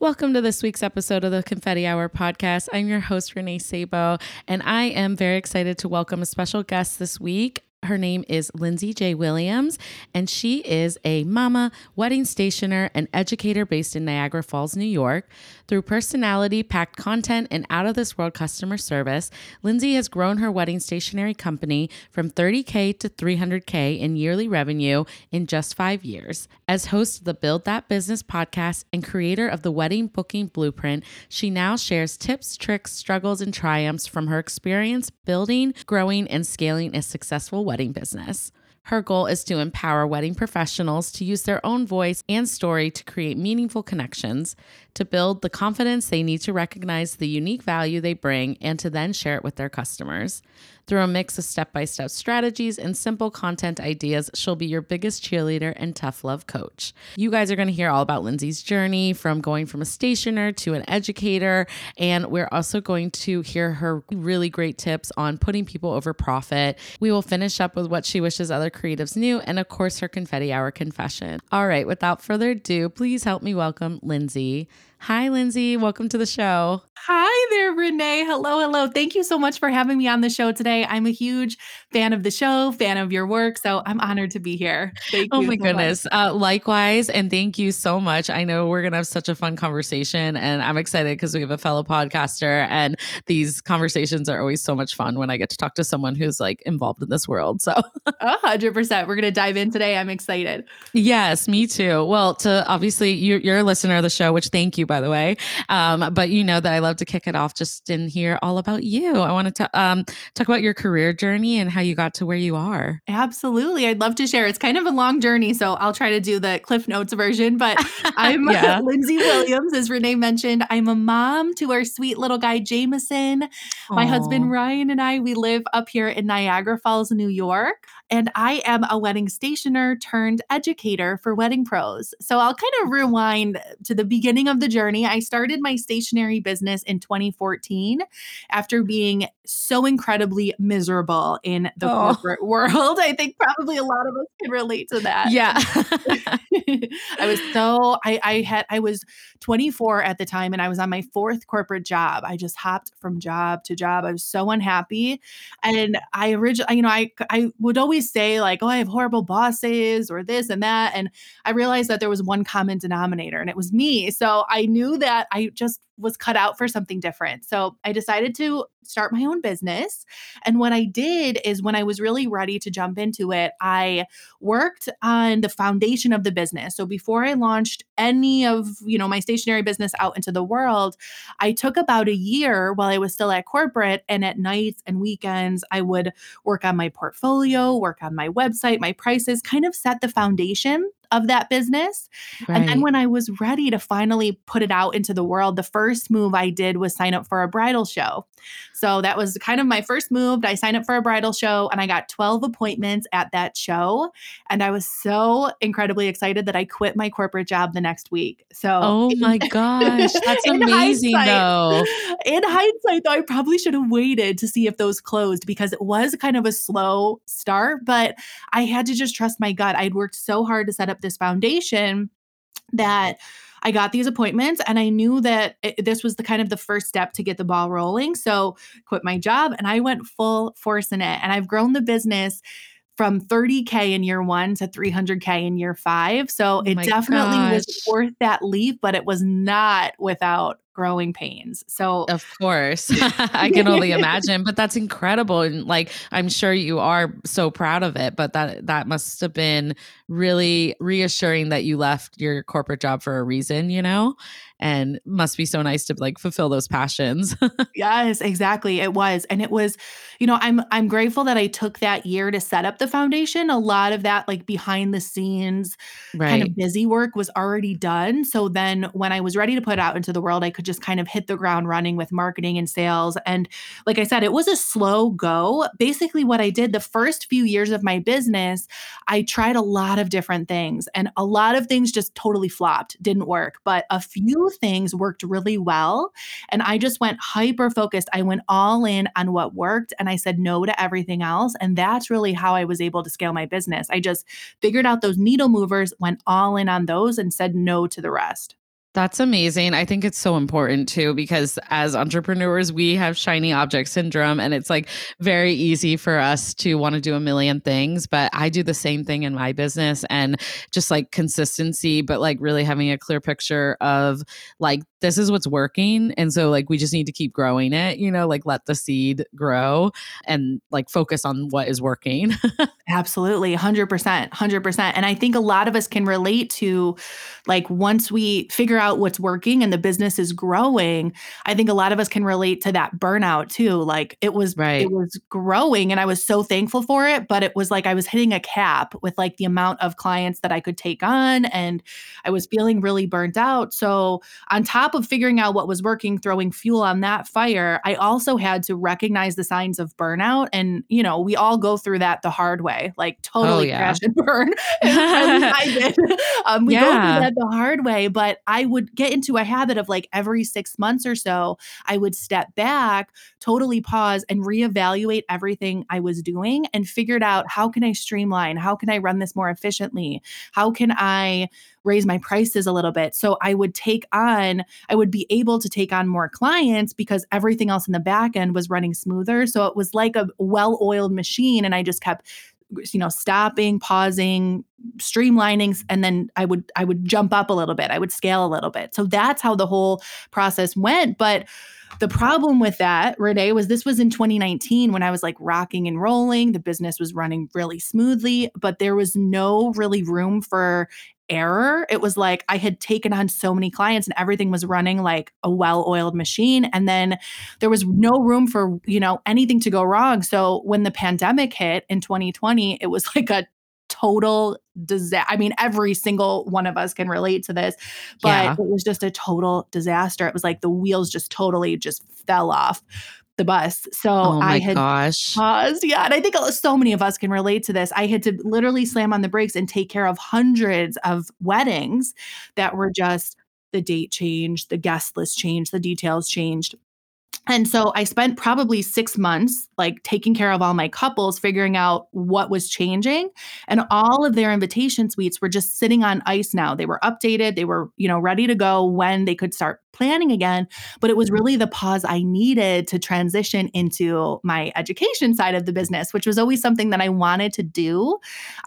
Welcome to this week's episode of the Confetti Hour podcast. I'm your host, Renee Sabo, and I am very excited to welcome a special guest this week. Her name is Lindsay J. Williams, and she is a mama, wedding stationer, and educator based in Niagara Falls, New York. Through personality packed content and out of this world customer service, Lindsay has grown her wedding stationery company from 30K to 300K in yearly revenue in just five years. As host of the Build That Business podcast and creator of the Wedding Booking Blueprint, she now shares tips, tricks, struggles, and triumphs from her experience building, growing, and scaling a successful wedding business. Her goal is to empower wedding professionals to use their own voice and story to create meaningful connections, to build the confidence they need to recognize the unique value they bring, and to then share it with their customers. Through a mix of step by step strategies and simple content ideas, she'll be your biggest cheerleader and tough love coach. You guys are going to hear all about Lindsay's journey from going from a stationer to an educator. And we're also going to hear her really great tips on putting people over profit. We will finish up with what she wishes other creatives knew, and of course, her confetti hour confession. All right, without further ado, please help me welcome Lindsay. Hi, Lindsay. Welcome to the show. Hi there, Renee. Hello, hello. Thank you so much for having me on the show today. I'm a huge fan of the show, fan of your work. So I'm honored to be here. Thank you. oh my so goodness. Uh, likewise. And thank you so much. I know we're going to have such a fun conversation. And I'm excited because we have a fellow podcaster. And these conversations are always so much fun when I get to talk to someone who's like involved in this world. So, a hundred percent. We're going to dive in today. I'm excited. Yes, me too. Well, to obviously, you're, you're a listener of the show, which thank you, by the way. Um, but you know that I love to kick it off just in hear all about you. I want to um, talk about your career journey and how you got to where you are. Absolutely. I'd love to share. It's kind of a long journey, so I'll try to do the Cliff Notes version. But I'm Yeah. Lindsay Williams, as Renee mentioned. I'm a mom to our sweet little guy, Jameson. My Aw. husband Ryan and I, we live up here in Niagara Falls, New York. And I am a wedding stationer turned educator for wedding pros. So I'll kind of rewind to the beginning of the journey. I started my stationery business in 2014 after being so incredibly miserable in the Oh. corporate world. I think probably a lot of us can relate to that. Yeah. I was so I I had I was 24 at the time and I was on my fourth corporate job. I just hopped from job to job. I was so unhappy. And I originally, you know, I I would always say like, "Oh, I have horrible bosses or this and that." And I realized that there was one common denominator and it was me. So I knew that I just was cut out for something different. So I decided to start my own business. And what I did is when I was really ready to jump into it, I worked on the foundation of the business. So before I launched any of, you know, my stationery business out into the world, I took about a year while I was still at corporate and at nights and weekends I would work on my portfolio, work on my website, my prices, kind of set the foundation of that business. And then when I was ready to finally put it out into the world, the first move I did was sign up for a bridal show. So that was kind of my first move. I signed up for a bridal show and I got 12 appointments at that show. And I was so incredibly excited that I quit my corporate job the next week. So, Oh my gosh. That's amazing, though. in hindsight, though, I probably should have waited to see if those closed because it was kind of a slow start, but I had to just trust my gut. I'd worked so hard to set up this foundation that I got these appointments and I knew that it, this was the kind of the first step to get the ball rolling. So, quit my job and I went full force in it. And I've grown the business from 30K in year one to 300K in year five. So, Oh it definitely was worth that leap, but it was not without growing pains. So, of course, I can only imagine, but that's incredible. And like, I'm sure you are so proud of it, but that, that must have been really reassuring that you left your corporate job for a reason, you know? And must be so nice to like fulfill those passions. yes, exactly. It was. And it was, you know, I'm I'm grateful that I took that year to set up the foundation. A lot of that like behind the scenes right. kind of busy work was already done. So then when I was ready to put out into the world, I could just kind of hit the ground running with marketing and sales. And like I said, it was a slow go. Basically what I did the first few years of my business, I tried a lot of different things and a lot of things just totally flopped, didn't work. But a few things worked really well. And I just went hyper focused. I went all in on what worked and I said no to everything else. And that's really how I was able to scale my business. I just figured out those needle movers, went all in on those, and said no to the rest. That's amazing. I think it's so important too because as entrepreneurs, we have shiny object syndrome and it's like very easy for us to want to do a million things. But I do the same thing in my business and just like consistency, but like really having a clear picture of like this is what's working. And so, like, we just need to keep growing it, you know, like let the seed grow and like focus on what is working. Absolutely. 100%. 100%. And I think a lot of us can relate to like once we figure out what's working and the business is growing, I think a lot of us can relate to that burnout too. Like it was, right. it was growing and I was so thankful for it, but it was like I was hitting a cap with like the amount of clients that I could take on and I was feeling really burnt out. So, on top top of figuring out what was working, throwing fuel on that fire, I also had to recognize the signs of burnout. And, you know, we all go through that the hard way, like totally oh, yeah. crash and burn. I did. Um, we yeah. go through that the hard way. But I would get into a habit of like every six months or so, I would step back, totally pause, and reevaluate everything I was doing and figured out how can I streamline? How can I run this more efficiently? How can I raise my prices a little bit. So I would take on, I would be able to take on more clients because everything else in the back end was running smoother. So it was like a well oiled machine. And I just kept you know stopping pausing streamlining and then i would i would jump up a little bit i would scale a little bit so that's how the whole process went but the problem with that, Renee, was this was in 2019 when I was like rocking and rolling. The business was running really smoothly, but there was no really room for error. It was like I had taken on so many clients and everything was running like a well-oiled machine and then there was no room for, you know, anything to go wrong. So when the pandemic hit in 2020, it was like a total disaster. I mean, every single one of us can relate to this, but yeah. it was just a total disaster. It was like the wheels just totally just fell off the bus. So oh I had gosh. paused. Yeah. And I think so many of us can relate to this. I had to literally slam on the brakes and take care of hundreds of weddings that were just the date changed, the guest list changed, the details changed. And so I spent probably six months like taking care of all my couples, figuring out what was changing. And all of their invitation suites were just sitting on ice now. They were updated, they were, you know, ready to go when they could start planning again. But it was mm-hmm. really the pause I needed to transition into my education side of the business, which was always something that I wanted to do.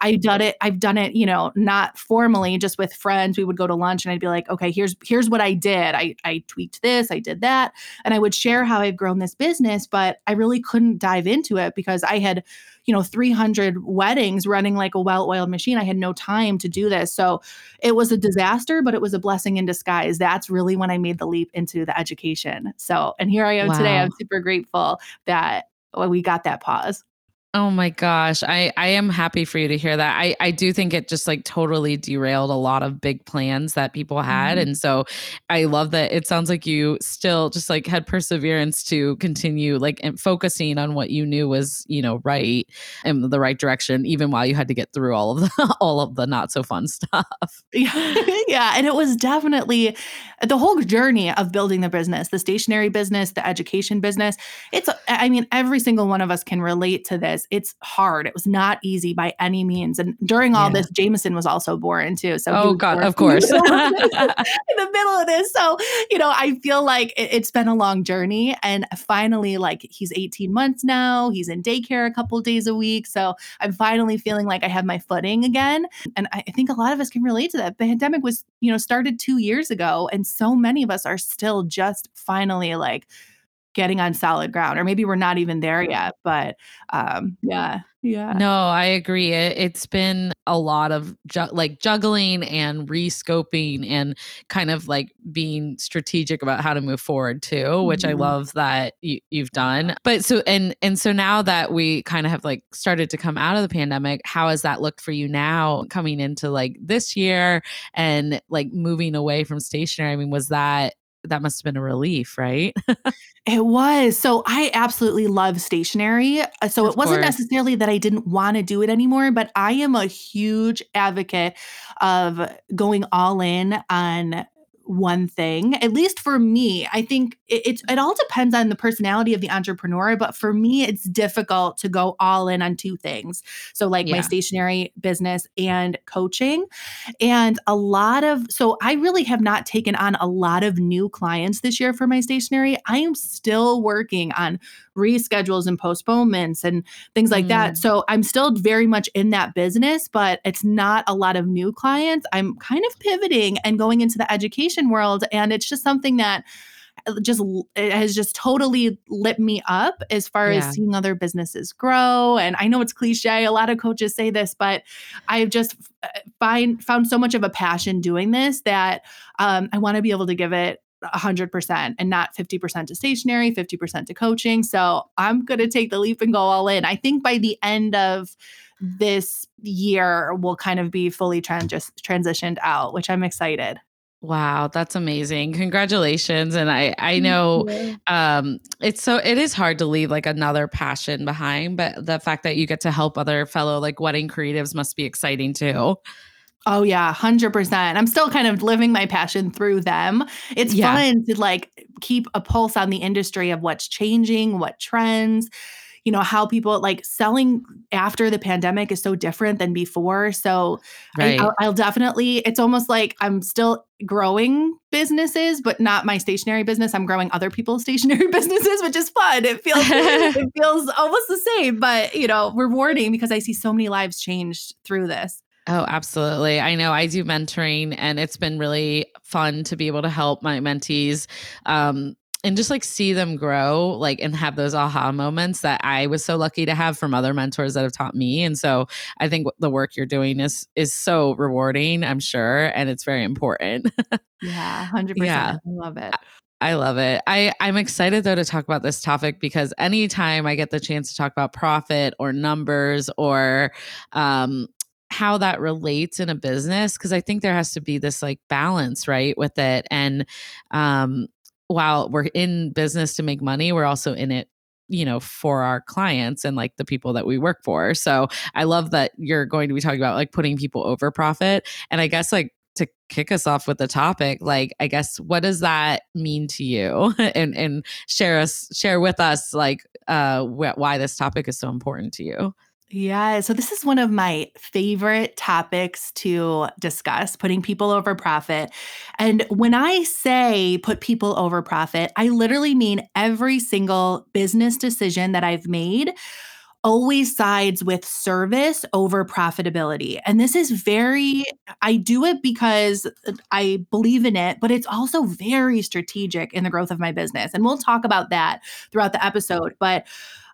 I've done it, I've done it, you know, not formally, just with friends. We would go to lunch and I'd be like, okay, here's here's what I did. I I tweaked this, I did that. And I would share how I'd grown this business, but I really couldn't dive into it because I had you know 300 weddings running like a well-oiled machine. I had no time to do this. So it was a disaster but it was a blessing in disguise. That's really when i made the leap into the education. So and here i am wow. today. I'm super grateful that uh, we got that pause Oh my gosh. I, I am happy for you to hear that. I, I do think it just like totally derailed a lot of big plans that people had. Mm-hmm. And so I love that it sounds like you still just like had perseverance to continue like focusing on what you knew was, you know, right and the right direction, even while you had to get through all of the all of the not so fun stuff. Yeah. yeah. And it was definitely the whole journey of building the business, the stationery business, the education business. It's I mean, every single one of us can relate to this this. It's hard. It was not easy by any means. And during all Yeah. this, Jameson was also born too. So Oh God, of course. in the middle of this. So, you know, I feel like it, it's been a long journey. And finally, like he's 18 months now. He's in daycare a couple days a week. So I'm finally feeling like I have my footing again. And I I think a lot of us can relate to that. The pandemic was, you know, started two years ago. And so many of us are still just finally like getting on solid ground. Or maybe we're not even there yet. But um, yeah. Yeah. No, I agree. It, it's been a lot of ju- like juggling and rescoping and kind of like being strategic about how to move forward too, which I Mhm. love that you, you've done. But so and and so now that we kind of have like started to come out of the pandemic, how has that looked for you now coming into like this year and like moving away from stationery I mean, was that that must have been a relief, right? It was. So I absolutely love stationery. Uh, So Of it wasn't course. necessarily that I didn't want to do it anymore, but I am a huge advocate of going all in on one thing. At least for me, I think it, it's it all depends on the personality of the entrepreneur. But for me, it's difficult to go all in on two things. So like my Yeah. stationery business and coaching. And a lot of, so I really have not taken on a lot of new clients this year for my stationery. I am still working on reschedules and postponements and things like that. Mm. So I'm still very much in that business, but it's not a lot of new clients. I'm kind of pivoting and going into the education world. And it's just something that uh, just it has just totally lit me up as far Yeah. as seeing other businesses grow and i know it's cliche a lot of coaches say this but i've just uh, find found so much of a passion doing this that um, i want to be able to give it 100% and not 50% to stationery 50% to coaching so i'm going to take the leap and go all in i think by the end of this year we'll kind of be fully trans- transitioned out which i'm excited Wow, that's amazing. Congratulations. And I I know um it's so it is hard to leave like another passion behind, but the fact that you get to help other fellow like wedding creatives must be exciting too. Oh yeah, 100%. I'm still kind of living my passion through them. It's Yeah. fun to like keep a pulse on the industry of what's changing, what trends, you know, how people like selling after the pandemic is so different than before. So Right. I, I'll, I'll definitely, it's almost like I'm still growing businesses, but not my stationery business. I'm growing other people's stationery businesses, which is fun. It feels, it feels almost the same, but you know, rewarding because I see so many lives changed through this. Oh, absolutely. I know I do mentoring and it's been really fun to be able to help my mentees um and just like see them grow like and have those aha moments that I was so lucky to have from other mentors that have taught me. And so I think the work you're doing is is so rewarding, I'm sure, and it's very important. Yeah, 100%. Yeah. I love it. I love it. I, I'm excited though to talk about this topic because anytime I get the chance to talk about profit or numbers or um, how that relates in a business, because I think there has to be this like balance, right, with it. And um, while we're in business to make money, we're also in it you know for our clients and like the people that we work for. So i love that you're going to be talking about like putting people over profit. And i guess like to kick us off with the topic like i guess what does that mean to you? And and share us share with us like uh wh- why this topic is so important to you Yeah. So, this is one of my favorite topics to discuss putting people over profit. And when I say put people over profit, I literally mean every single business decision that I've made always sides with service over profitability. And this is very, I do it because uh, I believe in it, but it's also very strategic in the growth of my business. And we'll talk about that throughout the episode. But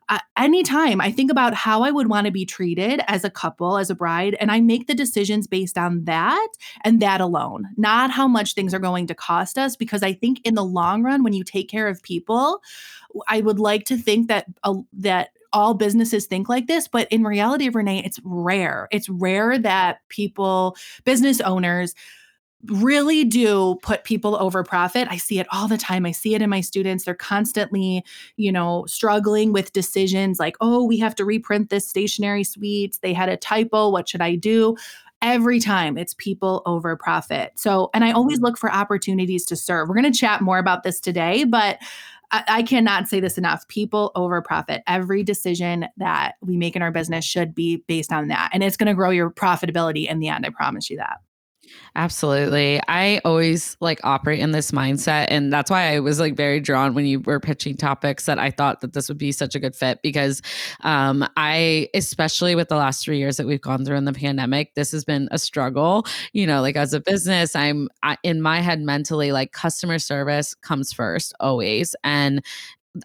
uh, anytime I think about how I would want to be treated as a couple, as a bride, and I make the decisions based on that and that alone, not how much things are going to cost us. Because I think in the long run, when you take care of people, I would like to think that uh, that all businesses think like this, but in reality, Renee, it's rare. It's rare that people, business owners, really do put people over profit. I see it all the time. I see it in my students. They're constantly, you know, struggling with decisions like, oh, we have to reprint this stationery suite. They had a typo. What should I do? Every time it's people over profit. So, and I always mm-hmm. look for opportunities to serve. We're going to chat more about this today, but I, I cannot say this enough. People over profit. Every decision that we make in our business should be based on that. And it's going to grow your profitability in the end. I promise you that. Absolutely. I always like operate in this mindset. And that's why I was like very drawn when you were pitching topics that I thought that this would be such a good fit because um, I, especially with the last three years that we've gone through in the pandemic, this has been a struggle. You know, like as a business, I'm I, in my head mentally like customer service comes first always. And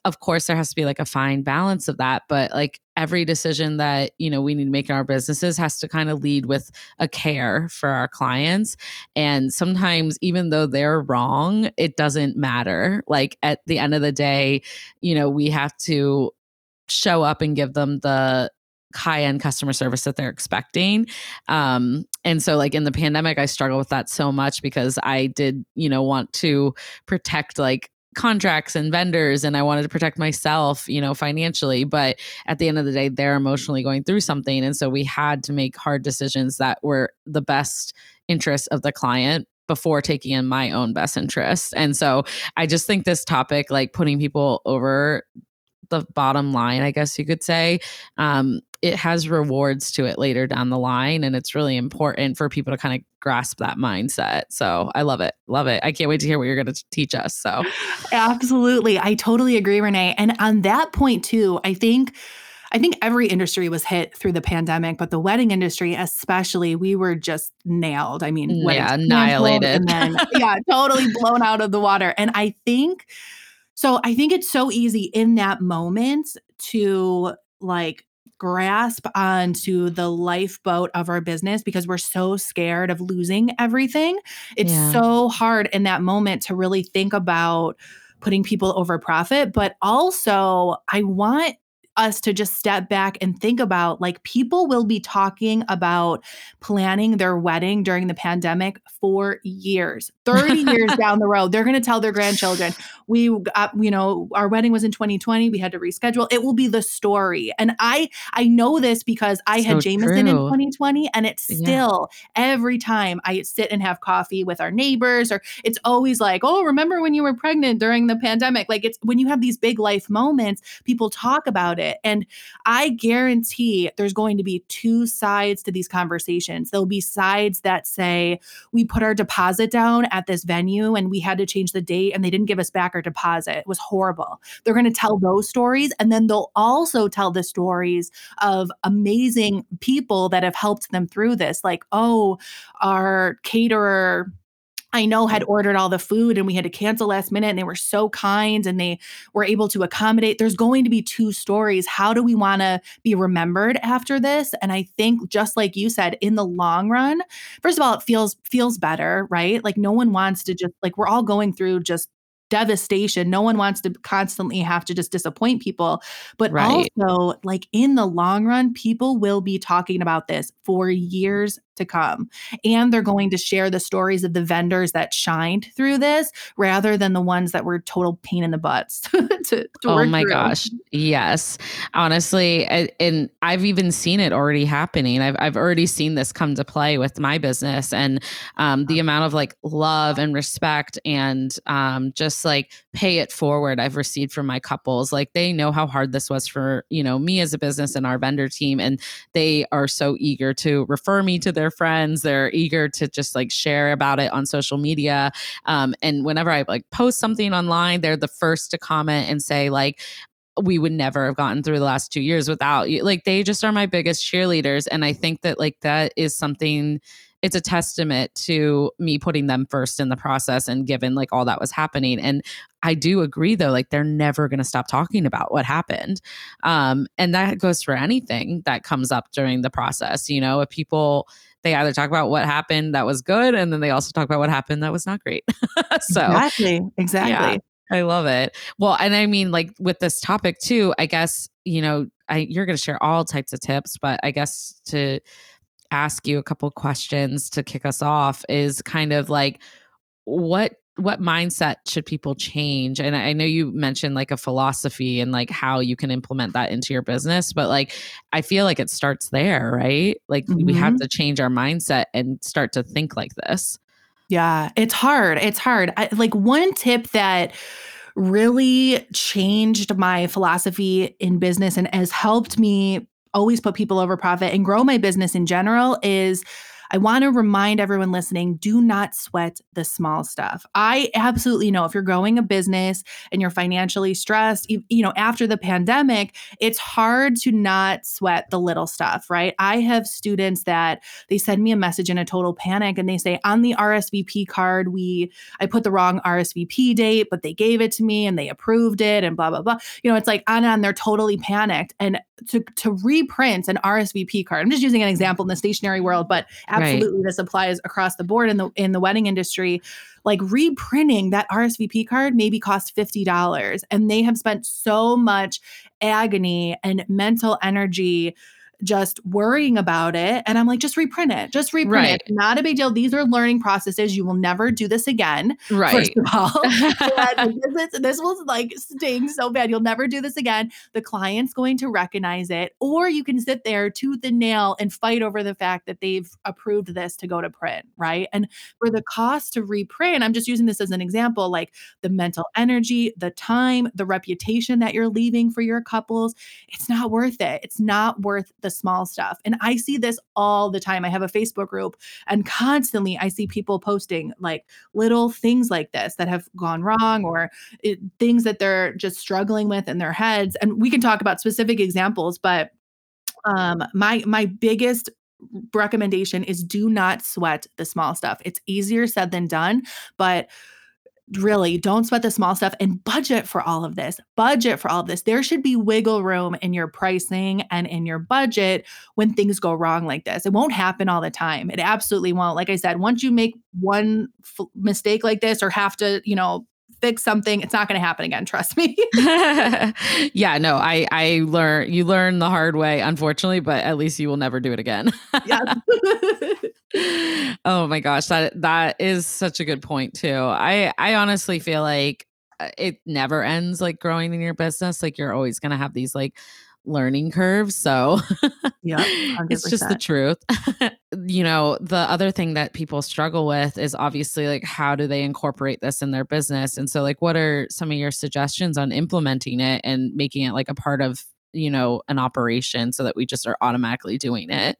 of course there has to be like a fine balance of that but like every decision that you know we need to make in our businesses has to kind of lead with a care for our clients and sometimes even though they're wrong it doesn't matter like at the end of the day you know we have to show up and give them the high end customer service that they're expecting. Um, and so, like in the pandemic, I struggled with that so much because I did, you know, want to protect like contracts and vendors and I wanted to protect myself, you know, financially, but at the end of the day they're emotionally going through something and so we had to make hard decisions that were the best interest of the client before taking in my own best interest. And so I just think this topic like putting people over the bottom line, I guess you could say, um, it has rewards to it later down the line. And it's really important for people to kind of grasp that mindset. So I love it. Love it. I can't wait to hear what you're going to teach us. So, absolutely. I totally agree, Renee. And on that point, too, I think. I think every industry was hit through the pandemic, but the wedding industry, especially, we were just nailed. I mean, mm, yeah, annihilated. And then, yeah, totally blown out of the water. And I think, so I think it's so easy in that moment to like grasp onto the lifeboat of our business because we're so scared of losing everything. It's yeah. so hard in that moment to really think about putting people over profit, but also I want us to just step back and think about like people will be talking about planning their wedding during the pandemic for years 30 years down the road they're going to tell their grandchildren we uh, you know our wedding was in 2020 we had to reschedule it will be the story and i i know this because i so had jameson true. in 2020 and it's still yeah. every time i sit and have coffee with our neighbors or it's always like oh remember when you were pregnant during the pandemic like it's when you have these big life moments people talk about it it. And I guarantee there's going to be two sides to these conversations. There'll be sides that say, we put our deposit down at this venue and we had to change the date and they didn't give us back our deposit. It was horrible. They're going to tell those stories. And then they'll also tell the stories of amazing people that have helped them through this. Like, oh, our caterer I know had ordered all the food and we had to cancel last minute and they were so kind and they were able to accommodate. There's going to be two stories. How do we want to be remembered after this? And I think just like you said, in the long run, first of all, it feels feels better, right? Like no one wants to just like we're all going through just devastation. No one wants to constantly have to just disappoint people. But right. also, like in the long run, people will be talking about this for years to come. And they're going to share the stories of the vendors that shined through this rather than the ones that were total pain in the butts. to, to oh my through. gosh. Yes. Honestly, and I've even seen it already happening. I've, I've already seen this come to play with my business and um, the amount of like love and respect and um, just like pay it forward I've received from my couples. Like they know how hard this was for, you know, me as a business and our vendor team. And they are so eager to refer me to their their friends. They're eager to just like share about it on social media. Um, and whenever I like post something online, they're the first to comment and say like, we would never have gotten through the last two years without you. Like they just are my biggest cheerleaders. And I think that like that is something it's a testament to me putting them first in the process and given like all that was happening and i do agree though like they're never going to stop talking about what happened um, and that goes for anything that comes up during the process you know if people they either talk about what happened that was good and then they also talk about what happened that was not great so exactly exactly yeah, I love it. Well, and I mean, like with this topic too, I guess, you know, I, you're going to share all types of tips, but I guess to ask you a couple questions to kick us off is kind of like what what mindset should people change and i know you mentioned like a philosophy and like how you can implement that into your business but like i feel like it starts there right like mm-hmm. we have mm-hmm. to change our mindset and start to think like this yeah it's hard it's hard I, like one tip that really changed my philosophy in business and has helped me always put people over profit and grow my business in general is I want to remind everyone listening do not sweat the small stuff. I absolutely know if you're growing a business and you're financially stressed, you, you know, after the pandemic, it's hard to not sweat the little stuff, right? I have students that they send me a message in a total panic and they say, on the RSVP card, we, I put the wrong RSVP date, but they gave it to me and they approved it and blah, blah, blah. You know, it's like on and on, they're totally panicked. And to, to reprint an RSVP card, I'm just using an example in the stationery world, but absolutely right. this applies across the board in the in the wedding industry like reprinting that RSVP card maybe cost $50 and they have spent so much agony and mental energy just worrying about it. And I'm like, just reprint it. Just reprint right. it. Not a big deal. These are learning processes. You will never do this again. Right. First of all. this, this will like sting so bad. You'll never do this again. The client's going to recognize it. Or you can sit there tooth and nail and fight over the fact that they've approved this to go to print. Right. And for the cost to reprint, I'm just using this as an example, like the mental energy, the time, the reputation that you're leaving for your couples, it's not worth it. It's not worth the small stuff. And I see this all the time. I have a Facebook group and constantly I see people posting like little things like this that have gone wrong or it, things that they're just struggling with in their heads. And we can talk about specific examples, but um my my biggest recommendation is do not sweat the small stuff. It's easier said than done, but really don't sweat the small stuff and budget for all of this. Budget for all of this. There should be wiggle room in your pricing and in your budget when things go wrong like this. It won't happen all the time. It absolutely won't. Like I said, once you make one f- mistake like this or have to, you know, fix something it's not going to happen again trust me. Yeah no i i learn you learn the hard way unfortunately but at least you will never do it again. Yeah. Oh my gosh that that is such a good point too. I i honestly feel like uh, it never ends like growing in your business like you're always going to have these like learning curve. So yeah, it's just the truth. you know, the other thing that people struggle with is obviously like how do they incorporate this in their business? And so like what are some of your suggestions on implementing it and making it like a part of, you know, an operation so that we just are automatically doing it?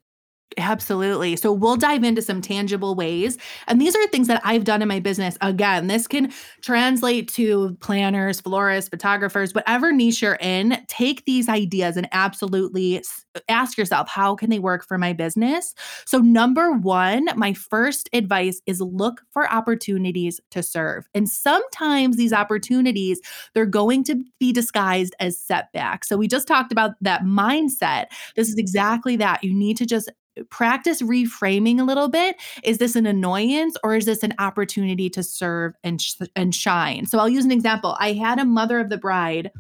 Absolutely. So we'll dive into some tangible ways. And these are things that I've done in my business. Again, this can translate to planners, florists, photographers, whatever niche you're in. Take these ideas and absolutely ask yourself, how can they work for my business? So, number one, my first advice is look for opportunities to serve. And sometimes these opportunities, they're going to be disguised as setbacks. So, we just talked about that mindset. This is exactly that. You need to just practice reframing a little bit. Is this an annoyance or is this an opportunity to serve and sh- and shine? So I'll use an example. I had a mother of the bride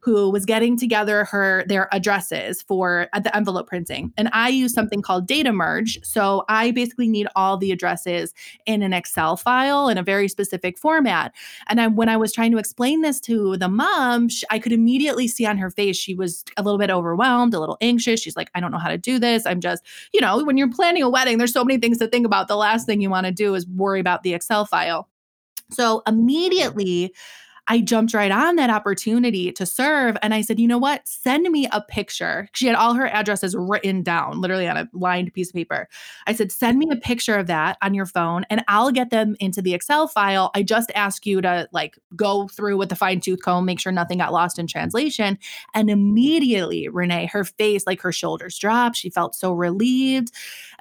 who was getting together her their addresses for the envelope printing. And I use something called data merge. So I basically need all the addresses in an Excel file in a very specific format. And I, when I was trying to explain this to the mom, she, I could immediately see on her face she was a little bit overwhelmed, a little anxious. She's like, I don't know how to do this. I'm just, you know, when you're planning a wedding, there's so many things to think about. The last thing you want to do is worry about the Excel file. So immediately, I jumped right on that opportunity to serve. And I said, you know what? Send me a picture. She had all her addresses written down, literally on a lined piece of paper. I said, send me a picture of that on your phone and I'll get them into the Excel file. I just ask you to like go through with the fine tooth comb, make sure nothing got lost in translation. And immediately, Renee, her face, like her shoulders dropped. She felt so relieved.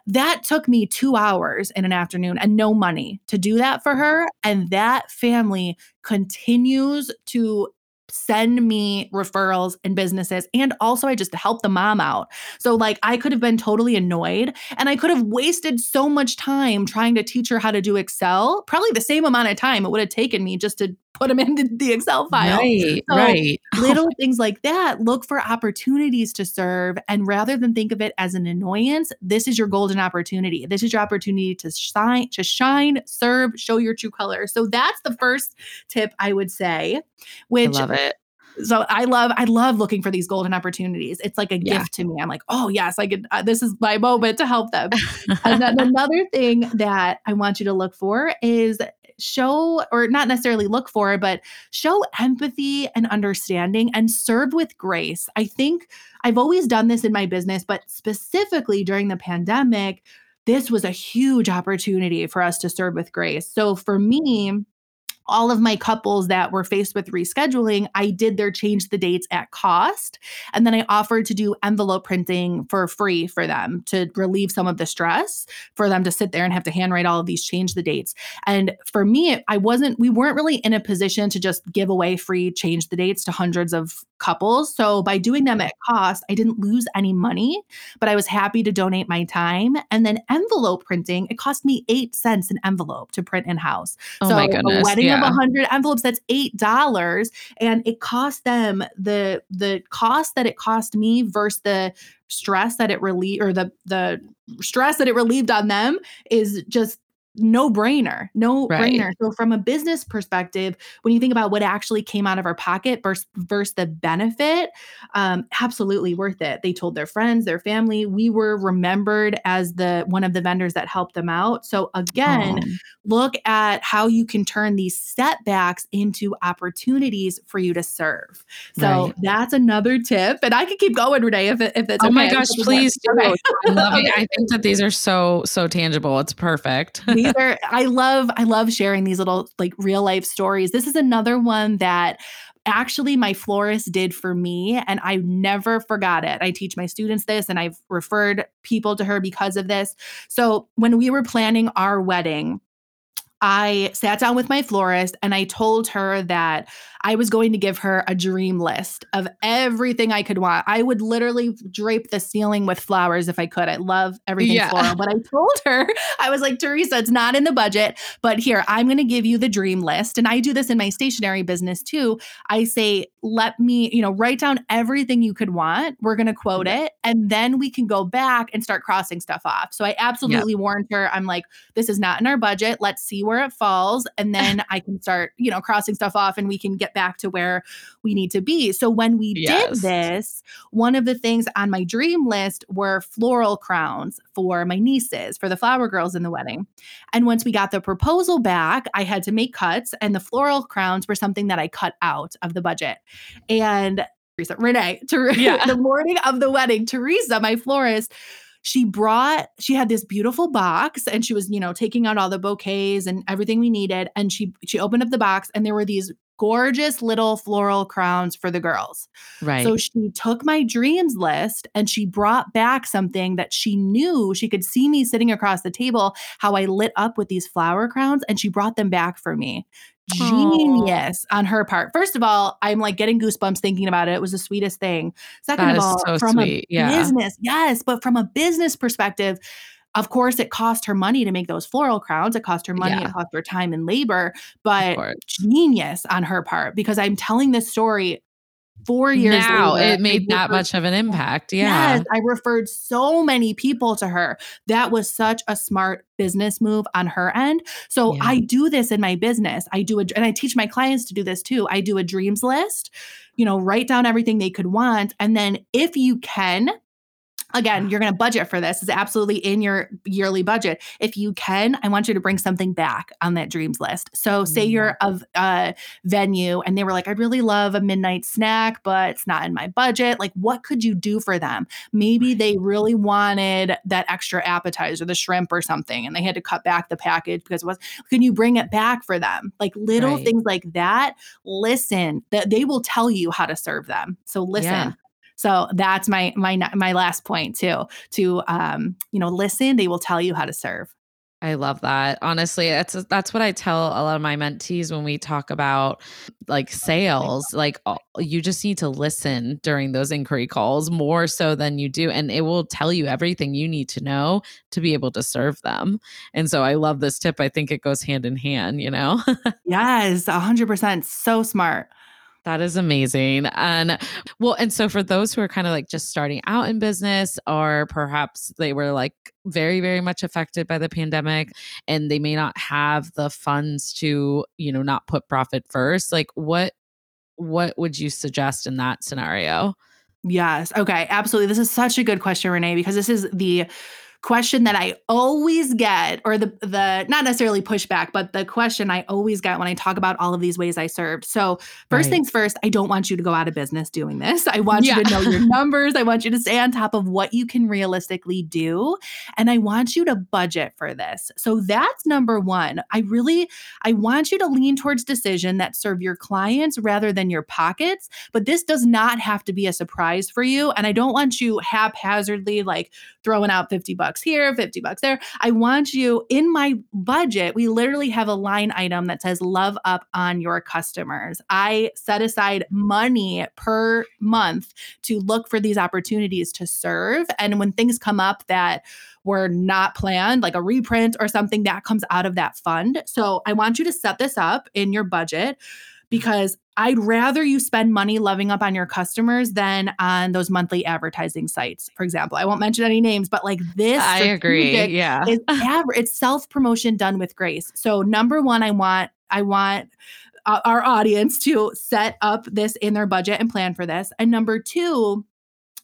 That took me two hours in an afternoon and no money to do that for her. And that family continues to send me referrals and businesses and also I just help the mom out. So like I could have been totally annoyed and I could have wasted so much time trying to teach her how to do Excel, probably the same amount of time it would have taken me just to put them into the Excel file. Right, so right. little things like that, look for opportunities to serve. And rather than think of it as an annoyance, this is your golden opportunity. This is your opportunity to shine, to shine, serve, show your true color. So that's the first tip I would say, which I love it so I love I love looking for these golden opportunities. It's like a yeah. gift to me. I'm like, oh yes, I could. Uh, this is my moment to help them. and then another thing that I want you to look for is show or not necessarily look for, but show empathy and understanding and serve with grace. I think I've always done this in my business, but specifically during the pandemic, this was a huge opportunity for us to serve with grace. So for me, all of my couples that were faced with rescheduling, I did their change the dates at cost. And then I offered to do envelope printing for free for them to relieve some of the stress for them to sit there and have to handwrite all of these change the dates. And for me, I wasn't, we weren't really in a position to just give away free change the dates to hundreds of couples. So by doing them at mm-hmm. cost, I didn't lose any money, but I was happy to donate my time. And then envelope printing, it cost me eight cents an envelope to print in house. Oh so my goodness. a wedding yeah. of 100 envelopes that's eight dollars and it cost them the the cost that it cost me versus the stress that it relieved or the the stress that it relieved on them is just no brainer, no Right. brainer. So from a business perspective, when you think about what actually came out of our pocket versus, versus the benefit, um, absolutely worth it. They told their friends, their family. We were remembered as the one of the vendors that helped them out. So again, Oh, look at how you can turn these setbacks into opportunities for you to serve. So Right. that's another tip. And I could keep going, Renee, if, it, if it's oh my okay. gosh, If it's please do. okay. I'm loving Okay. I think that these are so, so tangible. It's perfect. these are I love I love sharing these little like real life stories. This is another one that actually my florist did for me and I never forgot it. I teach my students this and I've referred people to her because of this. So when we were planning our wedding, I sat down with my florist and I told her that I was going to give her a dream list of everything I could want. I would literally drape the ceiling with flowers if I could. I love everything Yeah. floral. But I told her, I was like, Teresa, it's not in the budget, but here, I'm going to give you the dream list. And I do this in my stationery business too. I say, let me, you know, write down everything you could want. We're going to quote it. And then we can go back and start crossing stuff off. So I absolutely warned her. I'm like, this is not in our budget. Let's see where it falls. And then I can start, you know, crossing stuff off and we can get back to where we need to be. So when we Yes. did this, one of the things on my dream list were floral crowns for my nieces, for the flower girls in the wedding. And once we got the proposal back, I had to make cuts, and the floral crowns were something that I cut out of the budget. And Teresa, Renee, Ter- Yeah. the morning of the wedding, Teresa, my florist, she brought she had this beautiful box and she was you know taking out all the bouquets and everything we needed and she she opened up the box and there were these gorgeous little floral crowns for the girls right. so she took my dreams list and she brought back something that she knew she could see me sitting across the table, how I lit up with these flower crowns, and she brought them back for me. Genius on her part. First of all, I'm like getting goosebumps thinking about it. It was the sweetest thing. Second of all, so from sweet. a Yeah. business, yes, but from a business perspective, of course, it cost her money to make those floral crowns. It cost her money. Yeah. It cost her time and labor. But genius on her part because I'm telling this story four years now later. it made that much of an impact. Yeah. Yes, I referred so many people to her. That was such a smart business move on her end. So Yeah. I do this in my business. I do it, and I teach my clients to do this too. I do a dreams list, you know, write down everything they could want. And then if you can, again, you're going to budget for this. It's absolutely in your yearly budget. If you can, I want you to bring something back on that dreams list. So, say you're mm-hmm. of a venue and they were like, I'd really love a midnight snack, but it's not in my budget. Like, what could you do for them? Maybe they really wanted that extra appetizer, the shrimp or something, and they had to cut back the package because it was, can you bring it back for them? Like little Right. things like that. Listen, that they will tell you how to serve them. So listen. Yeah. So that's my my my last point too. To um, you know, listen. They will tell you how to serve. I love that. Honestly, that's that's what I tell a lot of my mentees when we talk about like sales. Like you just need to listen during those inquiry calls more so than you do and it will tell you everything you need to know to be able to serve them. And so I love this tip. I think it goes hand in hand, you know. Yes, a hundred percent. So smart. That is amazing. And well, and so for those who are kind of like just starting out in business, or perhaps they were like very, very much affected by the pandemic and they may not have the funds to, you know, not put profit first, like what what would you suggest in that scenario? Yes. Okay. Absolutely. This is such a good question, Renee, because this is the question that I always get, or the the not necessarily pushback, but the question I always get when I talk about all of these ways I served. So first right. things first, I don't want you to go out of business doing this. I want yeah. you to know your numbers. I want you to stay on top of what you can realistically do, and I want you to budget for this. So that's number one. I really I want you to lean towards decision that serve your clients rather than your pockets. But this does not have to be a surprise for you, and I don't want you haphazardly like throwing out 50 bucks here, 50 bucks there. I want you in my budget. We literally have a line item that says love up on your customers. I set aside money per month to look for these opportunities to serve. And when things come up that were not planned, like a reprint or something that comes out of that fund. So I want you to set this up in your budget because I'd rather you spend money loving up on your customers than on those monthly advertising sites. For example, I won't mention any names, but like this, I agree. Yeah, is aver- it's self promotion done with grace. So number one, I want I want uh, our audience to set up this in their budget and plan for this. And number two,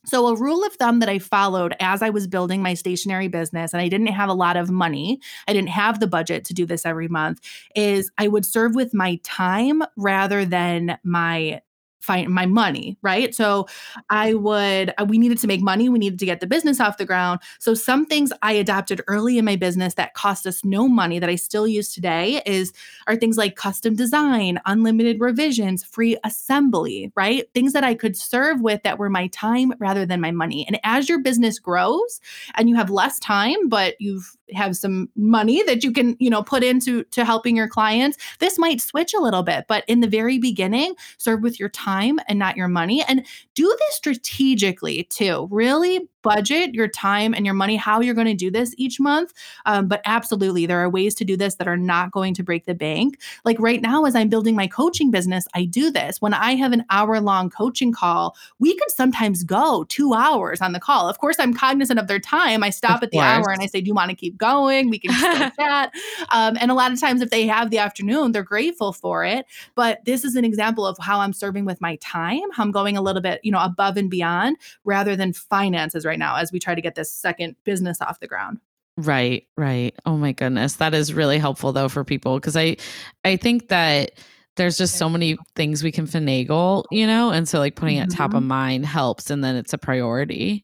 so, a rule of thumb that I followed as I was building my stationery business, and I didn't have a lot of money, I didn't have the budget to do this every month, is I would serve with my time rather than my find my money, right? So I would, uh, we needed to make money. We needed to get the business off the ground. So some things I adopted early in my business that cost us no money that I still use today is are things like custom design, unlimited revisions, free assembly, right? Things that I could serve with that were my time rather than my money. And as your business grows and you have less time, but you've have some money that you can you know put into to helping your clients this might switch a little bit but in the very beginning serve with your time and not your money and do this strategically too. Really budget your time and your money, how you're going to do this each month. Um, but absolutely, there are ways to do this that are not going to break the bank. Like right now, as I'm building my coaching business, I do this. When I have an hour long coaching call, we could sometimes go two hours on the call. Of course, I'm cognizant of their time. I stop at the hour and I say, Do you want to keep going? We can just chat. Um, and a lot of times, if they have the afternoon, they're grateful for it. But this is an example of how I'm serving with my time, how I'm going a little bit, you know, above and beyond rather than finances right right now as we try to get this second business off the ground. Right, right. Oh my goodness. That is really helpful though for people because I I think that there's just so many things we can finagle, you know? And so like putting mm-hmm. it top of mm-hmm. mind helps and then it's a priority.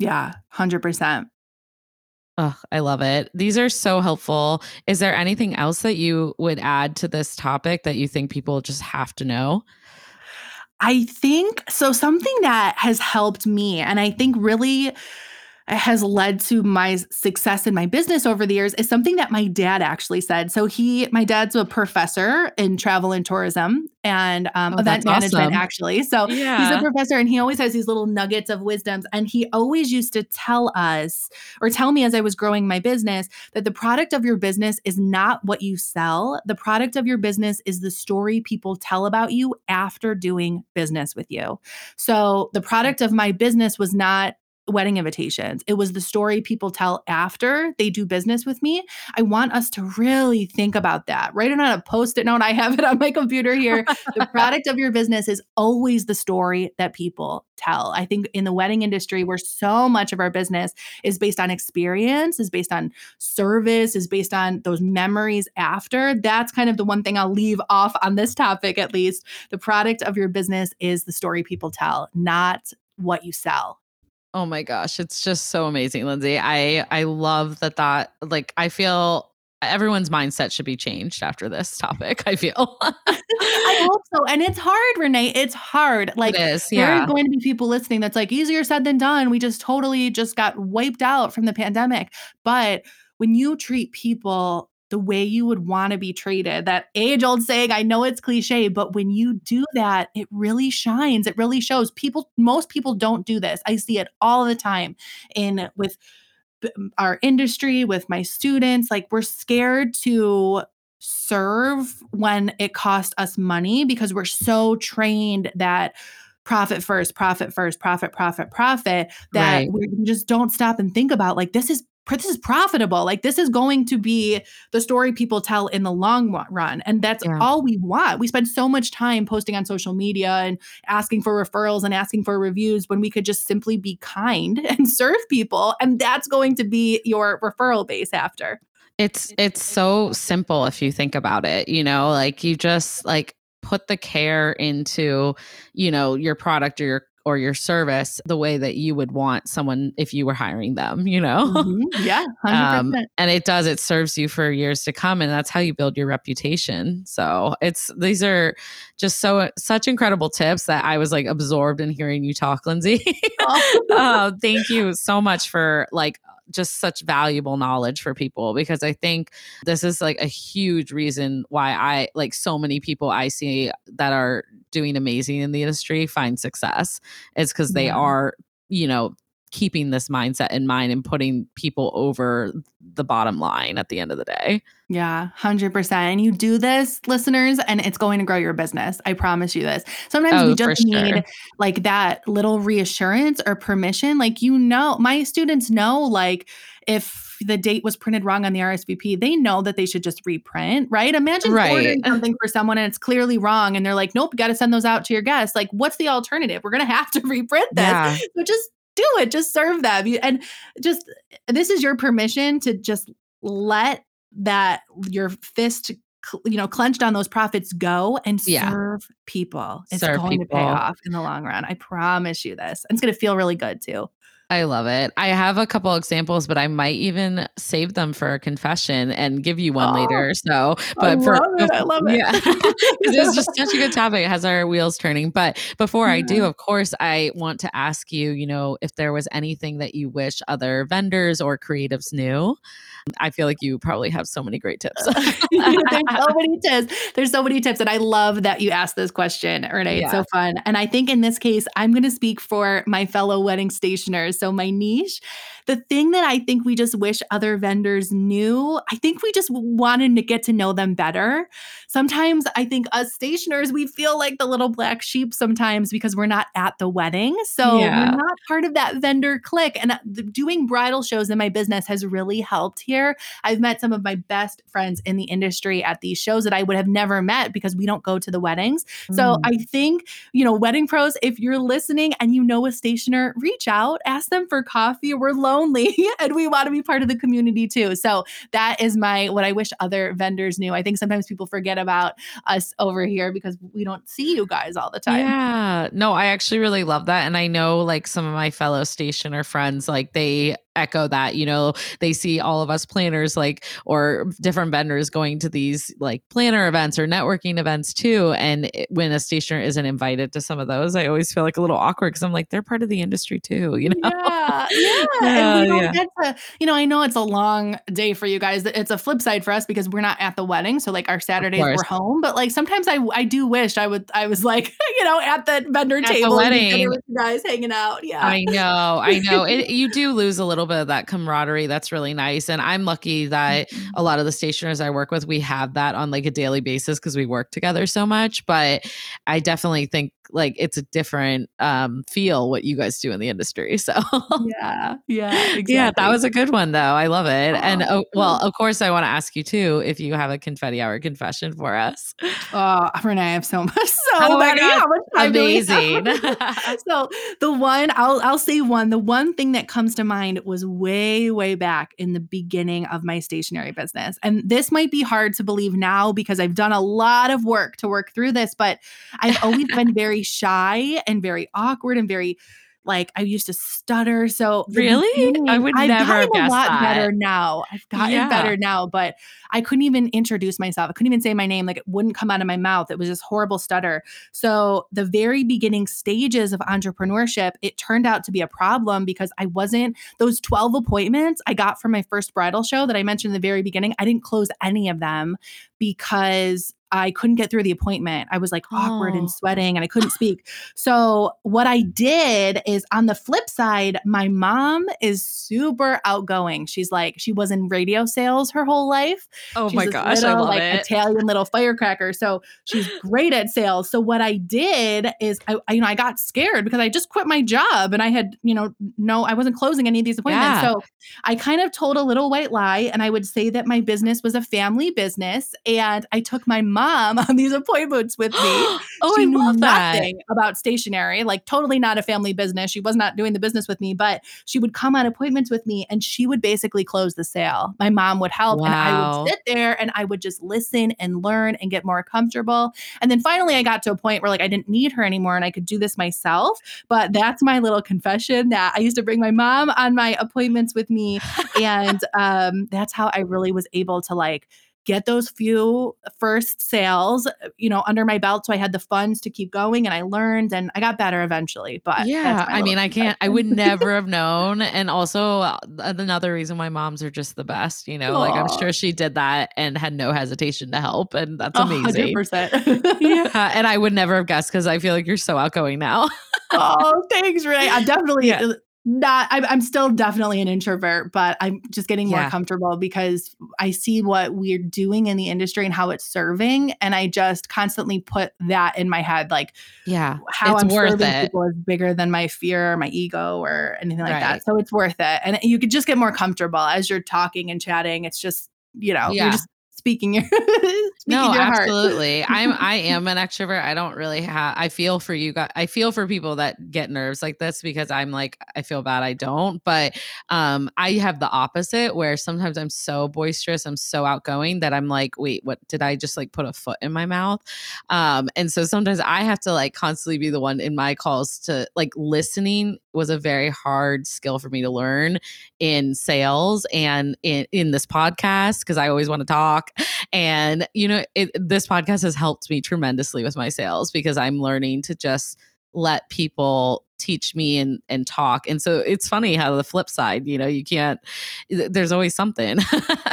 Yeah, 100%. Oh, I love it. These are so helpful. Is there anything else that you would add to this topic that you think people just have to know? I think so. Something that has helped me, and I think really has led to my success in my business over the years is something that my dad actually said. So he, my dad's a professor in travel and tourism and um, oh, event management, awesome. actually. So yeah. he's a professor, and he always has these little nuggets of wisdoms. And he always used to tell us, or tell me as I was growing my business, that the product of your business is not what you sell. The product of your business is the story people tell about you after doing business with you. So the product of my business was not wedding invitations. It was the story people tell after they do business with me. I want us to really think about that. Write it on a post it note. I have it on my computer here. the product of your business is always the story that people tell. I think in the wedding industry, where so much of our business is based on experience, is based on service, is based on those memories after, that's kind of the one thing I'll leave off on this topic at least. The product of your business is the story people tell, not what you sell. Oh my gosh, it's just so amazing, Lindsay. I I love that that like I feel everyone's mindset should be changed after this topic. I feel. I hope so. And it's hard, Renee. It's hard. Like it is, yeah. there are going to be people listening that's like easier said than done. We just totally just got wiped out from the pandemic. But when you treat people the way you would want to be treated. That age old saying, I know it's cliche, but when you do that, it really shines. It really shows. People, most people don't do this. I see it all the time in with our industry, with my students. Like we're scared to serve when it costs us money because we're so trained that profit first, profit first, profit, profit, profit, that right. we just don't stop and think about like this is this is profitable. Like this is going to be the story people tell in the long run. And that's yeah. all we want. We spend so much time posting on social media and asking for referrals and asking for reviews when we could just simply be kind and serve people. And that's going to be your referral base after. It's it's so simple if you think about it, you know, like you just like put the care into, you know, your product or your or your service the way that you would want someone if you were hiring them, you know? Mm-hmm. Yeah. Um, and it does, it serves you for years to come. And that's how you build your reputation. So it's, these are just so, such incredible tips that I was like absorbed in hearing you talk, Lindsay. oh. uh, thank you so much for like just such valuable knowledge for people because I think this is like a huge reason why I like so many people I see that are doing amazing in the industry find success. It's because they yeah. are, you know, keeping this mindset in mind and putting people over the bottom line at the end of the day. Yeah, 100%. And you do this, listeners, and it's going to grow your business. I promise you this. Sometimes oh, we just sure. need like that little reassurance or permission. Like, you know, my students know, like, if the date was printed wrong on the RSVP, they know that they should just reprint, right? Imagine right. ordering something for someone and it's clearly wrong and they're like, nope, you got to send those out to your guests. Like, what's the alternative? We're going to have to reprint this. Yeah. So just do it. Just serve them. And just this is your permission to just let that your fist you know clenched on those profits go and yeah. serve people it's serve going people. to pay off in the long run i promise you this and it's going to feel really good too I love it. I have a couple examples, but I might even save them for a confession and give you one oh, later. So, but I for love it. I love it. Yeah, it's just such a good topic. It has our wheels turning. But before yeah. I do, mm-hmm. of course, I want to ask you, you know, if there was anything that you wish other vendors or creatives knew. I feel like you probably have so many great tips. There's so many tips. There's so many tips. And I love that you asked this question, Renee. Yeah. It's so fun. And I think in this case, I'm going to speak for my fellow wedding stationers. So my niche the thing that I think we just wish other vendors knew, I think we just wanted to get to know them better. Sometimes I think us stationers, we feel like the little black sheep sometimes because we're not at the wedding. So yeah. we're not part of that vendor clique. And uh, doing bridal shows in my business has really helped here. I've met some of my best friends in the industry at these shows that I would have never met because we don't go to the weddings. Mm. So I think, you know, wedding pros, if you're listening and you know a stationer, reach out, ask them for coffee. We're lonely and we want to be part of the community too. So that is my what I wish other vendors knew. I think sometimes people forget about us over here because we don't see you guys all the time. Yeah. No, I actually really love that. And I know like some of my fellow stationer friends, like they echo that you know they see all of us planners like or different vendors going to these like planner events or networking events too and it, when a stationer isn't invited to some of those i always feel like a little awkward because i'm like they're part of the industry too you know yeah yeah, yeah and we don't yeah. get to you know i know it's a long day for you guys it's a flip side for us because we're not at the wedding so like our saturdays we're home but like sometimes i i do wish i would i was like you know at the vendor at table the wedding. with you guys hanging out yeah i know i know it, you do lose a little bit of that camaraderie. That's really nice. And I'm lucky that mm-hmm. a lot of the stationers I work with, we have that on like a daily basis because we work together so much. But I definitely think like it's a different um feel what you guys do in the industry so yeah yeah exactly. yeah that was a good one though i love it oh, and oh, well of course i want to ask you too if you have a confetti hour confession for us. Oh renee i have so much so oh many how much amazing. so the one i'll i'll say one the one thing that comes to mind was way way back in the beginning of my stationery business and this might be hard to believe now because i've done a lot of work to work through this but i've always been very shy and very awkward and very like I used to stutter. So really, I would I've never gotten a lot that. better now. I've gotten yeah. better now, but I couldn't even introduce myself. I couldn't even say my name. Like it wouldn't come out of my mouth. It was this horrible stutter. So the very beginning stages of entrepreneurship, it turned out to be a problem because I wasn't those 12 appointments I got from my first bridal show that I mentioned in the very beginning. I didn't close any of them because I couldn't get through the appointment. I was like awkward Oh. and sweating and I couldn't speak. So, what I did is on the flip side, my mom is super outgoing. She's like, she was in radio sales her whole life. Oh She's my gosh, I love like it. Italian little firecracker. So she's great at sales. So what I did is I, I, you know, I got scared because I just quit my job and I had, you know, no, I wasn't closing any of these appointments. Yeah. So I kind of told a little white lie and I would say that my business was a family business and I took my mom on these appointments with me. oh, she I knew love that. nothing about stationery, like totally not a family business. She was not doing the business with me, but she would come on appointments with me and she would basically close the sale. My mom would help and I would sit there and I would just listen and learn and get more comfortable. And then finally I got to a point where like I didn't need her anymore and I could do this myself. But that's my little confession that I used to bring my mom on my appointments with me and um, that's how I really was able to like get those few first sales, you know, under my belt. So I had the funds to keep going and I learned and I got better eventually. But yeah i mean i can't i would never have known and also uh, another reason why moms are just the best you know like i'm sure she did that and had no hesitation to help and that's amazing 100%. yeah and i would never have guessed because i feel like you're so outgoing now oh, thanks, Ray. I'm definitely Yeah. Not, I'm, I'm still definitely an introvert, but I'm just getting more comfortable because I see what we're doing in the industry and how it's serving. And I just constantly put that in my head. Like, yeah how It's I'm worth serving it. people is bigger than my fear or my ego or anything like Right. that. So it's worth it. And you could just get more comfortable as you're talking and chatting. It's just, you know, Yeah. you're just speaking your speaking no your absolutely. I'm i am an extrovert. I don't really have i feel for you guys i feel for people that get nerves like this because i'm like i feel bad i don't but um i have the opposite where sometimes i'm so boisterous i'm so outgoing that i'm like wait what did i just like put a foot in my mouth? Um and so sometimes i have to like constantly be the one in my calls to like listening was a very hard skill for me to learn in sales and in in this podcast because i always want to talk and you know it, this podcast has helped me tremendously with my sales because i'm learning to just let people teach me and and talk and so it's funny how the flip side you know you can't there's always something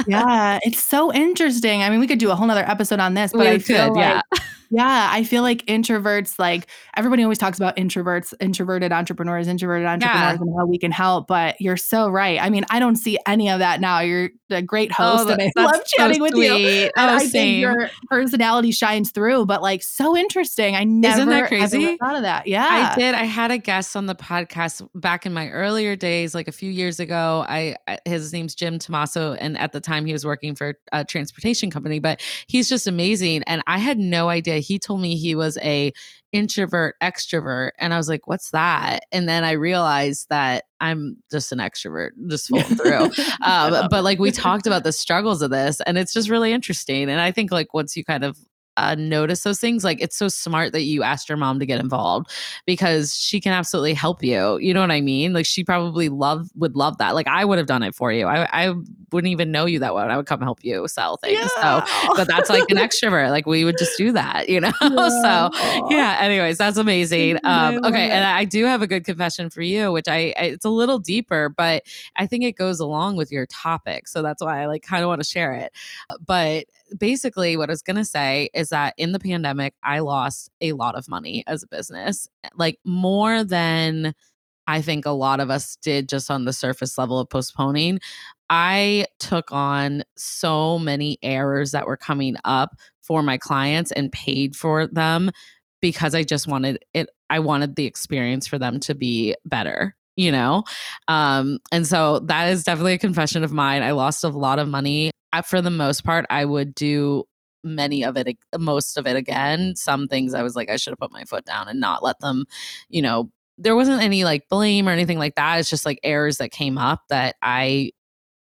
yeah, it's so interesting. I mean, we could do a whole nother episode on this, but We I feel could, like, yeah. yeah, I feel like introverts, like everybody always talks about introverts, introverted entrepreneurs, introverted entrepreneurs, and how we can help. But you're so right. I mean, I don't see any of that now. You're a great oh, host, and I Oh, love chatting so with you. And oh I think your personality shines through, but like so interesting. I never Isn't that crazy? thought of that. Yeah. I did. I had a guest on the podcast back in my earlier days, like a few years ago. I I- his name's Jim Tomaso, and at the time he was working for a transportation company, but he's just amazing. And I had no idea. He told me he was a introvert extrovert, and I was like, "What's that?" And then I realized that I'm just an extrovert, just full through. Um, but like we talked about the struggles of this and it's just really interesting and i think like once you kind of uh, notice those things like it's so smart that you asked your mom to get involved because she can absolutely help you you know what i mean like she probably love would love that like i would have done it for you i, I wouldn't even know you that well i would come help you sell things so Yeah. but that's like an extrovert like we would just do that you know so Aw. yeah anyways that's amazing um okay and i do have a good confession for you which I, I it's a little deeper but i think it goes along with your topic so that's why i like kind of want to share it but basically what i was going to say is that in the pandemic i lost a lot of money as a business like more than i think a lot of us did just on the surface level of postponing i took on so many errors that were coming up for my clients and paid for them because I just wanted it I wanted the experience for them to be better, you know? Um and so that is definitely a confession of mine. I lost a lot of money. I, for the most part, I would do many of it most of it again. Some things I was like I should have put my foot down and not let them, you know, there wasn't any like blame or anything like that. It's just like errors that came up that I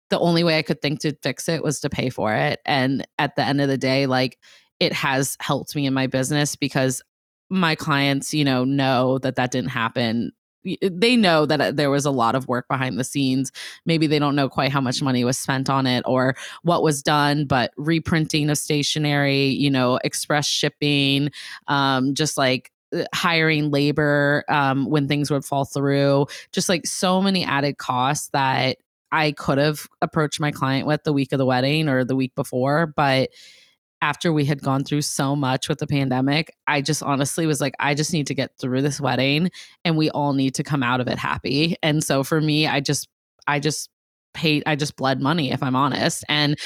the only way I could think to fix it was to pay for it. And at the end of the day, like it has helped me in my business because my clients, you know, know that that didn't happen. Y- They know that uh, there was a lot of work behind the scenes. Maybe they don't know quite how much money was spent on it or what was done, but reprinting of stationery, you know, express shipping, um, just like uh, hiring labor um, when things would fall through, just like so many added costs that I could have approached my client with the week of the wedding or the week before, but after we had gone through so much with the pandemic, I just honestly was like, I just need to get through this wedding and we all need to come out of it happy. And so for me, I just, I just paid, I just bled money, if I'm honest. And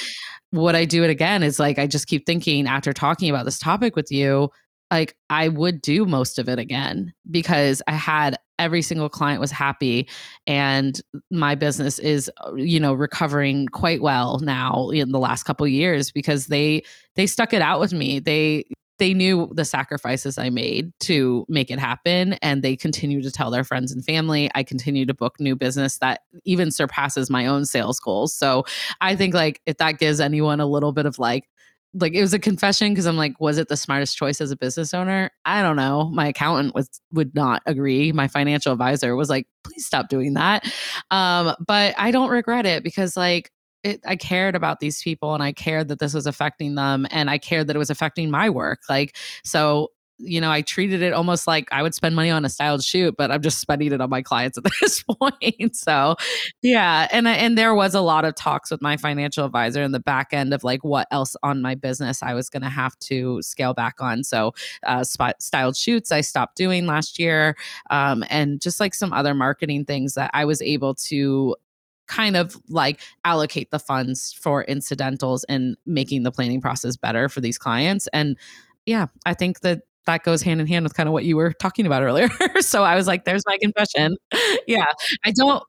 what I do it again is like, I just keep thinking after talking about this topic with you, like I would do most of it again because I had every single client was happy and my business is uh, you know recovering quite well now in the last couple years because they they stuck it out with me they they knew the sacrifices I made to make it happen and they continue to tell their friends and family. I continue to book new business that even surpasses my own sales goals. So I think like if that gives anyone a little bit of like like it was a confession because I'm like, was it the smartest choice as a business owner? I don't know. My accountant was would not agree. My financial advisor was like, please stop doing that. Um, but I don't regret it because like it, I cared about these people and I cared that this was affecting them and I cared that it was affecting my work. Like so you know, I treated it almost like I would spend money on a styled shoot, but I'm just spending it on my clients at this point. So, yeah, and and there was a lot of talks with my financial advisor in the back end of like what else on my business I was going to have to scale back on. So, uh, spot, styled shoots I stopped doing last year, um, and just like some other marketing things that I was able to kind of like allocate the funds for incidentals and making the planning process better for these clients and yeah, I think that that goes hand in hand with kind of what you were talking about earlier. so I was like, there's my confession. yeah. I don't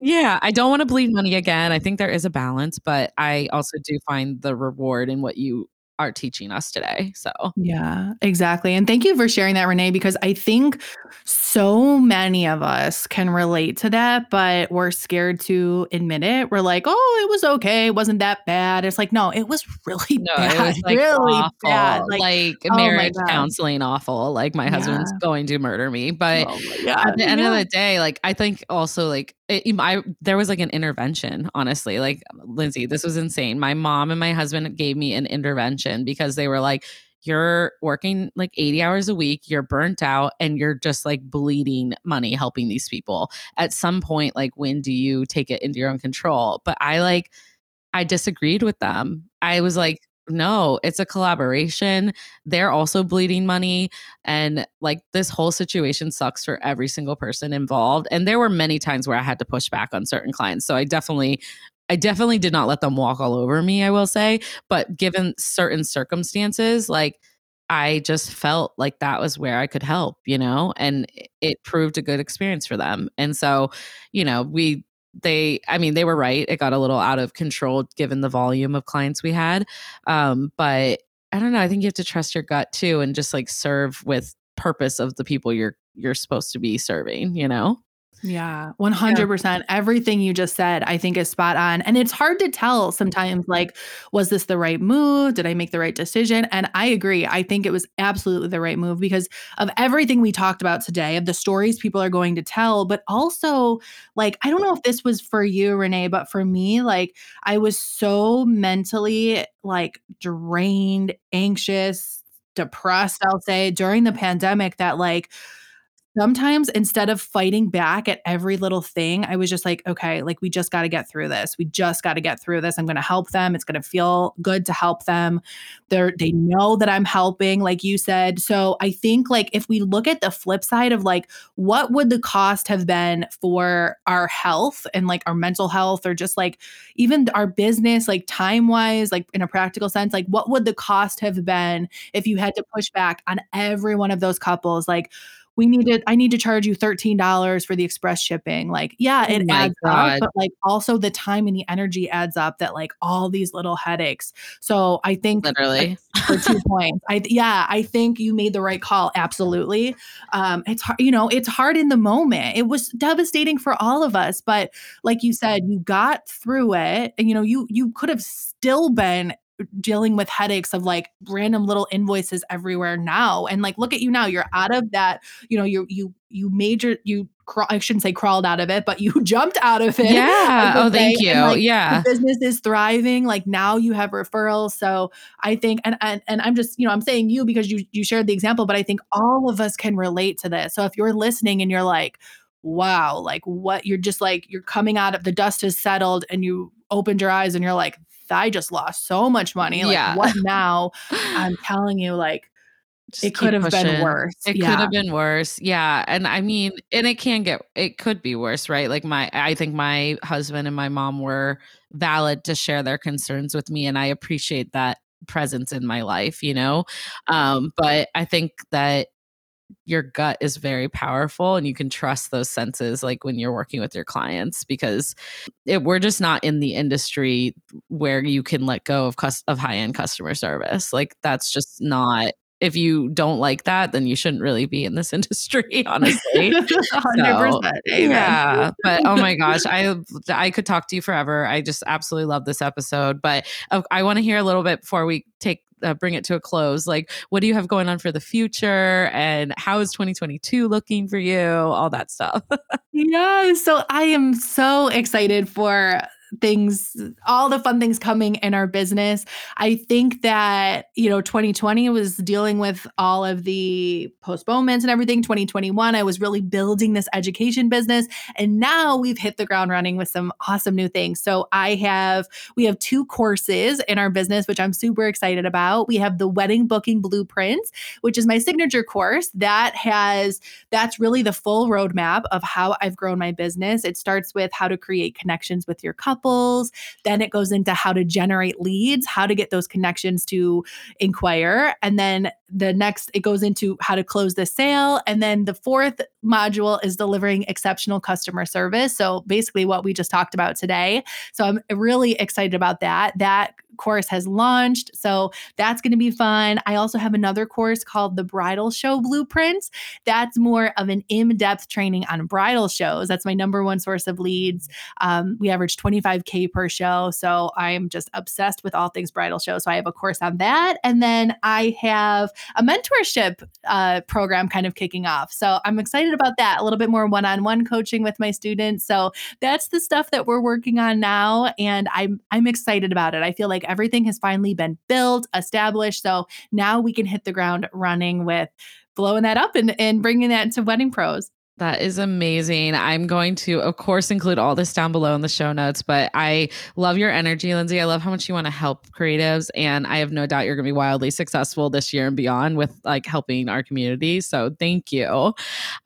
yeah, I don't want to bleed money again. I think there is a balance, but I also do find the reward in what you are teaching us today. So, yeah, exactly. And thank you for sharing that, Renee, because I think so many of us can relate to that, but we're scared to admit it. We're like, oh, it was okay. It wasn't that bad. It's like, no, it was really no, bad. It was like really awful. bad. Like, like oh marriage counseling awful. Like my husband's yeah. going to murder me. But oh at the end yeah. of the day, like I think also like it, I there was like an intervention, honestly. Like Lindsay, this was insane. My mom and my husband gave me an intervention because they were like, "You're working like 80 hours a week, you're burnt out, and you're just like bleeding money helping these people. At some point, like when do you take it into your own control?" But I like I disagreed with them. I was like, no, it's a collaboration. They're also bleeding money. And like this whole situation sucks for every single person involved. And there were many times where I had to push back on certain clients. So I definitely I definitely did not let them walk all over me, I will say. But given certain circumstances, like I just felt like that was where I could help, you know, and it proved a good experience for them. And so, you know, we they i mean they were right it got a little out of control given the volume of clients we had um, but i don't know i think you have to trust your gut too and just like serve with purpose of the people you're you're supposed to be serving you know yeah, 100%. Yeah. Everything you just said, I think is spot on. And it's hard to tell sometimes, like, was this the right move? Did I make the right decision? And I agree. I think it was absolutely the right move because of everything we talked about today, of the stories people are going to tell, but also, like, I don't know if this was for you, Renee, but for me, like, I was so mentally, like, drained, anxious, depressed, I'll say, during the pandemic that, like, sometimes instead of fighting back at every little thing, I was just like, okay, like we just got to get through this. We just got to get through this. I'm going to help them. It's going to feel good to help them. They're they know that I'm helping, like you said. So I think like if we look at the flip side of like what would the cost have been for our health and like our mental health or just like even our business, like time wise, like in a practical sense, like what would the cost have been if you had to push back on every one of those couples? Like we need to i need to charge you $13 for the express shipping. Like yeah it oh adds God. up but like also the time and the energy adds up that like all these little headaches. So i think literally. For two points i yeah i think you made the right call absolutely. Um it's hard you know it's hard in the moment. It was devastating for all of us but like you said you got through it and you know you you could have still been dealing with headaches of like random little invoices everywhere now and like look at you now you're out of that you know you you you major you I shouldn't say crawled out of it but you jumped out of it yeah. oh thank you. like, yeah. business is thriving like now you have referrals so I think and, and and I'm just you know I'm saying you because you you shared the example but I think all of us can relate to this. So if you're listening and you're like wow like what you're just like you're coming out of the dust has settled and you opened your eyes and you're like I just lost so much money. Like, Yeah. what now? I'm telling you, like, Just it could have been worse. It yeah. could have been worse. Yeah. And I mean, and it can get, it could be worse, right? Like my, I think my husband and my mom were valid to share their concerns with me. And I appreciate that presence in my life, you know? Um, but I think that your gut is very powerful and you can trust those senses like when you're working with your clients because it, we're just not in the industry where you can let go of cus- of high-end customer service. Like that's just not if you don't like that then you shouldn't really be in this industry honestly 100%. Amen. yeah, but oh my gosh, I I could talk to you forever. I just absolutely love this episode. But uh, I want to hear a little bit before we take uh, bring it to a close. Like, what do you have going on for the future, and how is 2022 looking for you? All that stuff. Yeah, so I am so excited for things, all the fun things coming in our business. I think that, you know, 2020 was dealing with all of the postponements and everything. 2021, I was really building this education business. And now we've hit the ground running with some awesome new things. So I have, we have two courses in our business, which I'm super excited about. We have the wedding booking blueprints, which is my signature course that has that's really the full roadmap of how I've grown my business. It starts with how to create connections with your couples. Then it goes into how to generate leads, how to get those connections to inquire. And then the next, it goes into how to close the sale. And then the fourth module is delivering exceptional customer service. So basically, what we just talked about today. So I'm really excited about that. That course has launched. So that's going to be fun. I also have another course called the Bridal Show Blueprints. That's more of an in depth training on bridal shows. That's my number one source of leads. Um, we average 25K per show. So I'm just obsessed with all things bridal shows. So I have a course on that. And then I have a mentorship uh, program kind of kicking off. So I'm excited about that. A little bit more one on one coaching with my students. So that's the stuff that we're working on now. And I'm, I'm excited about it. I feel like everything has finally been built, established. So now we can hit the ground running with blowing that up and, and bringing that to wedding pros. That is amazing. I'm going to, of course, include all this down below in the show notes, but I love your energy, Lindsay. I love how much you want to help creatives. And I have no doubt you're going to be wildly successful this year and beyond with like helping our community. So thank you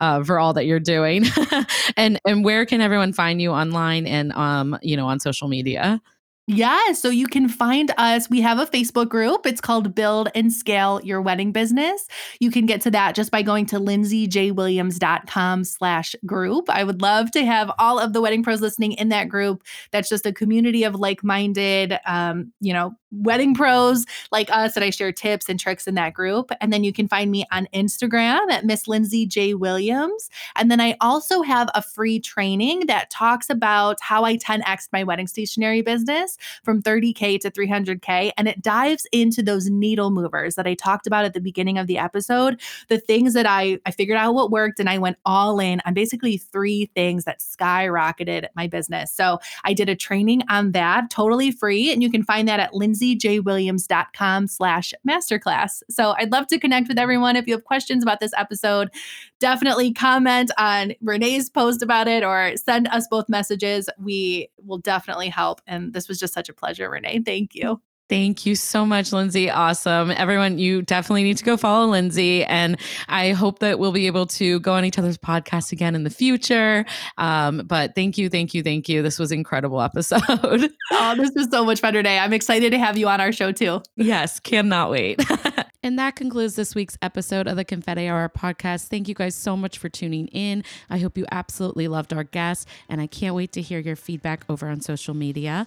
uh, for all that you're doing. and, and where can everyone find you online and, um, you know, on social media? Yeah, so you can find us. We have a Facebook group. It's called Build and Scale Your Wedding Business. You can get to that just by going to lindsayjwilliams.com slash group. I would love to have all of the wedding pros listening in that group. That's just a community of like-minded, um, you know, wedding pros like us and I share tips and tricks in that group. And then you can find me on Instagram at Miss Lindsay J. Williams. And then I also have a free training that talks about how I 10x my wedding stationery business from 30K to 300K. And it dives into those needle movers that I talked about at the beginning of the episode, the things that I, I figured out what worked and I went all in on basically three things that skyrocketed my business. So I did a training on that totally free. And you can find that at lindsayjwilliams.com slash masterclass. So I'd love to connect with everyone. If you have questions about this episode, definitely comment on Renee's post about it or send us both messages. We will definitely help. And this was just such a pleasure, Renee. Thank you. Thank you so much, Lindsay. Awesome. Everyone, you definitely need to go follow Lindsay. And I hope that we'll be able to go on each other's podcast again in the future. Um, but thank you, thank you, thank you. This was an incredible episode. Oh, this was so much fun today. I'm excited to have you on our show too. yes, cannot wait. and that concludes this week's episode of the Confetti Hour podcast. Thank you guys so much for tuning in. I hope you absolutely loved our guests, and I can't wait to hear your feedback over on social media.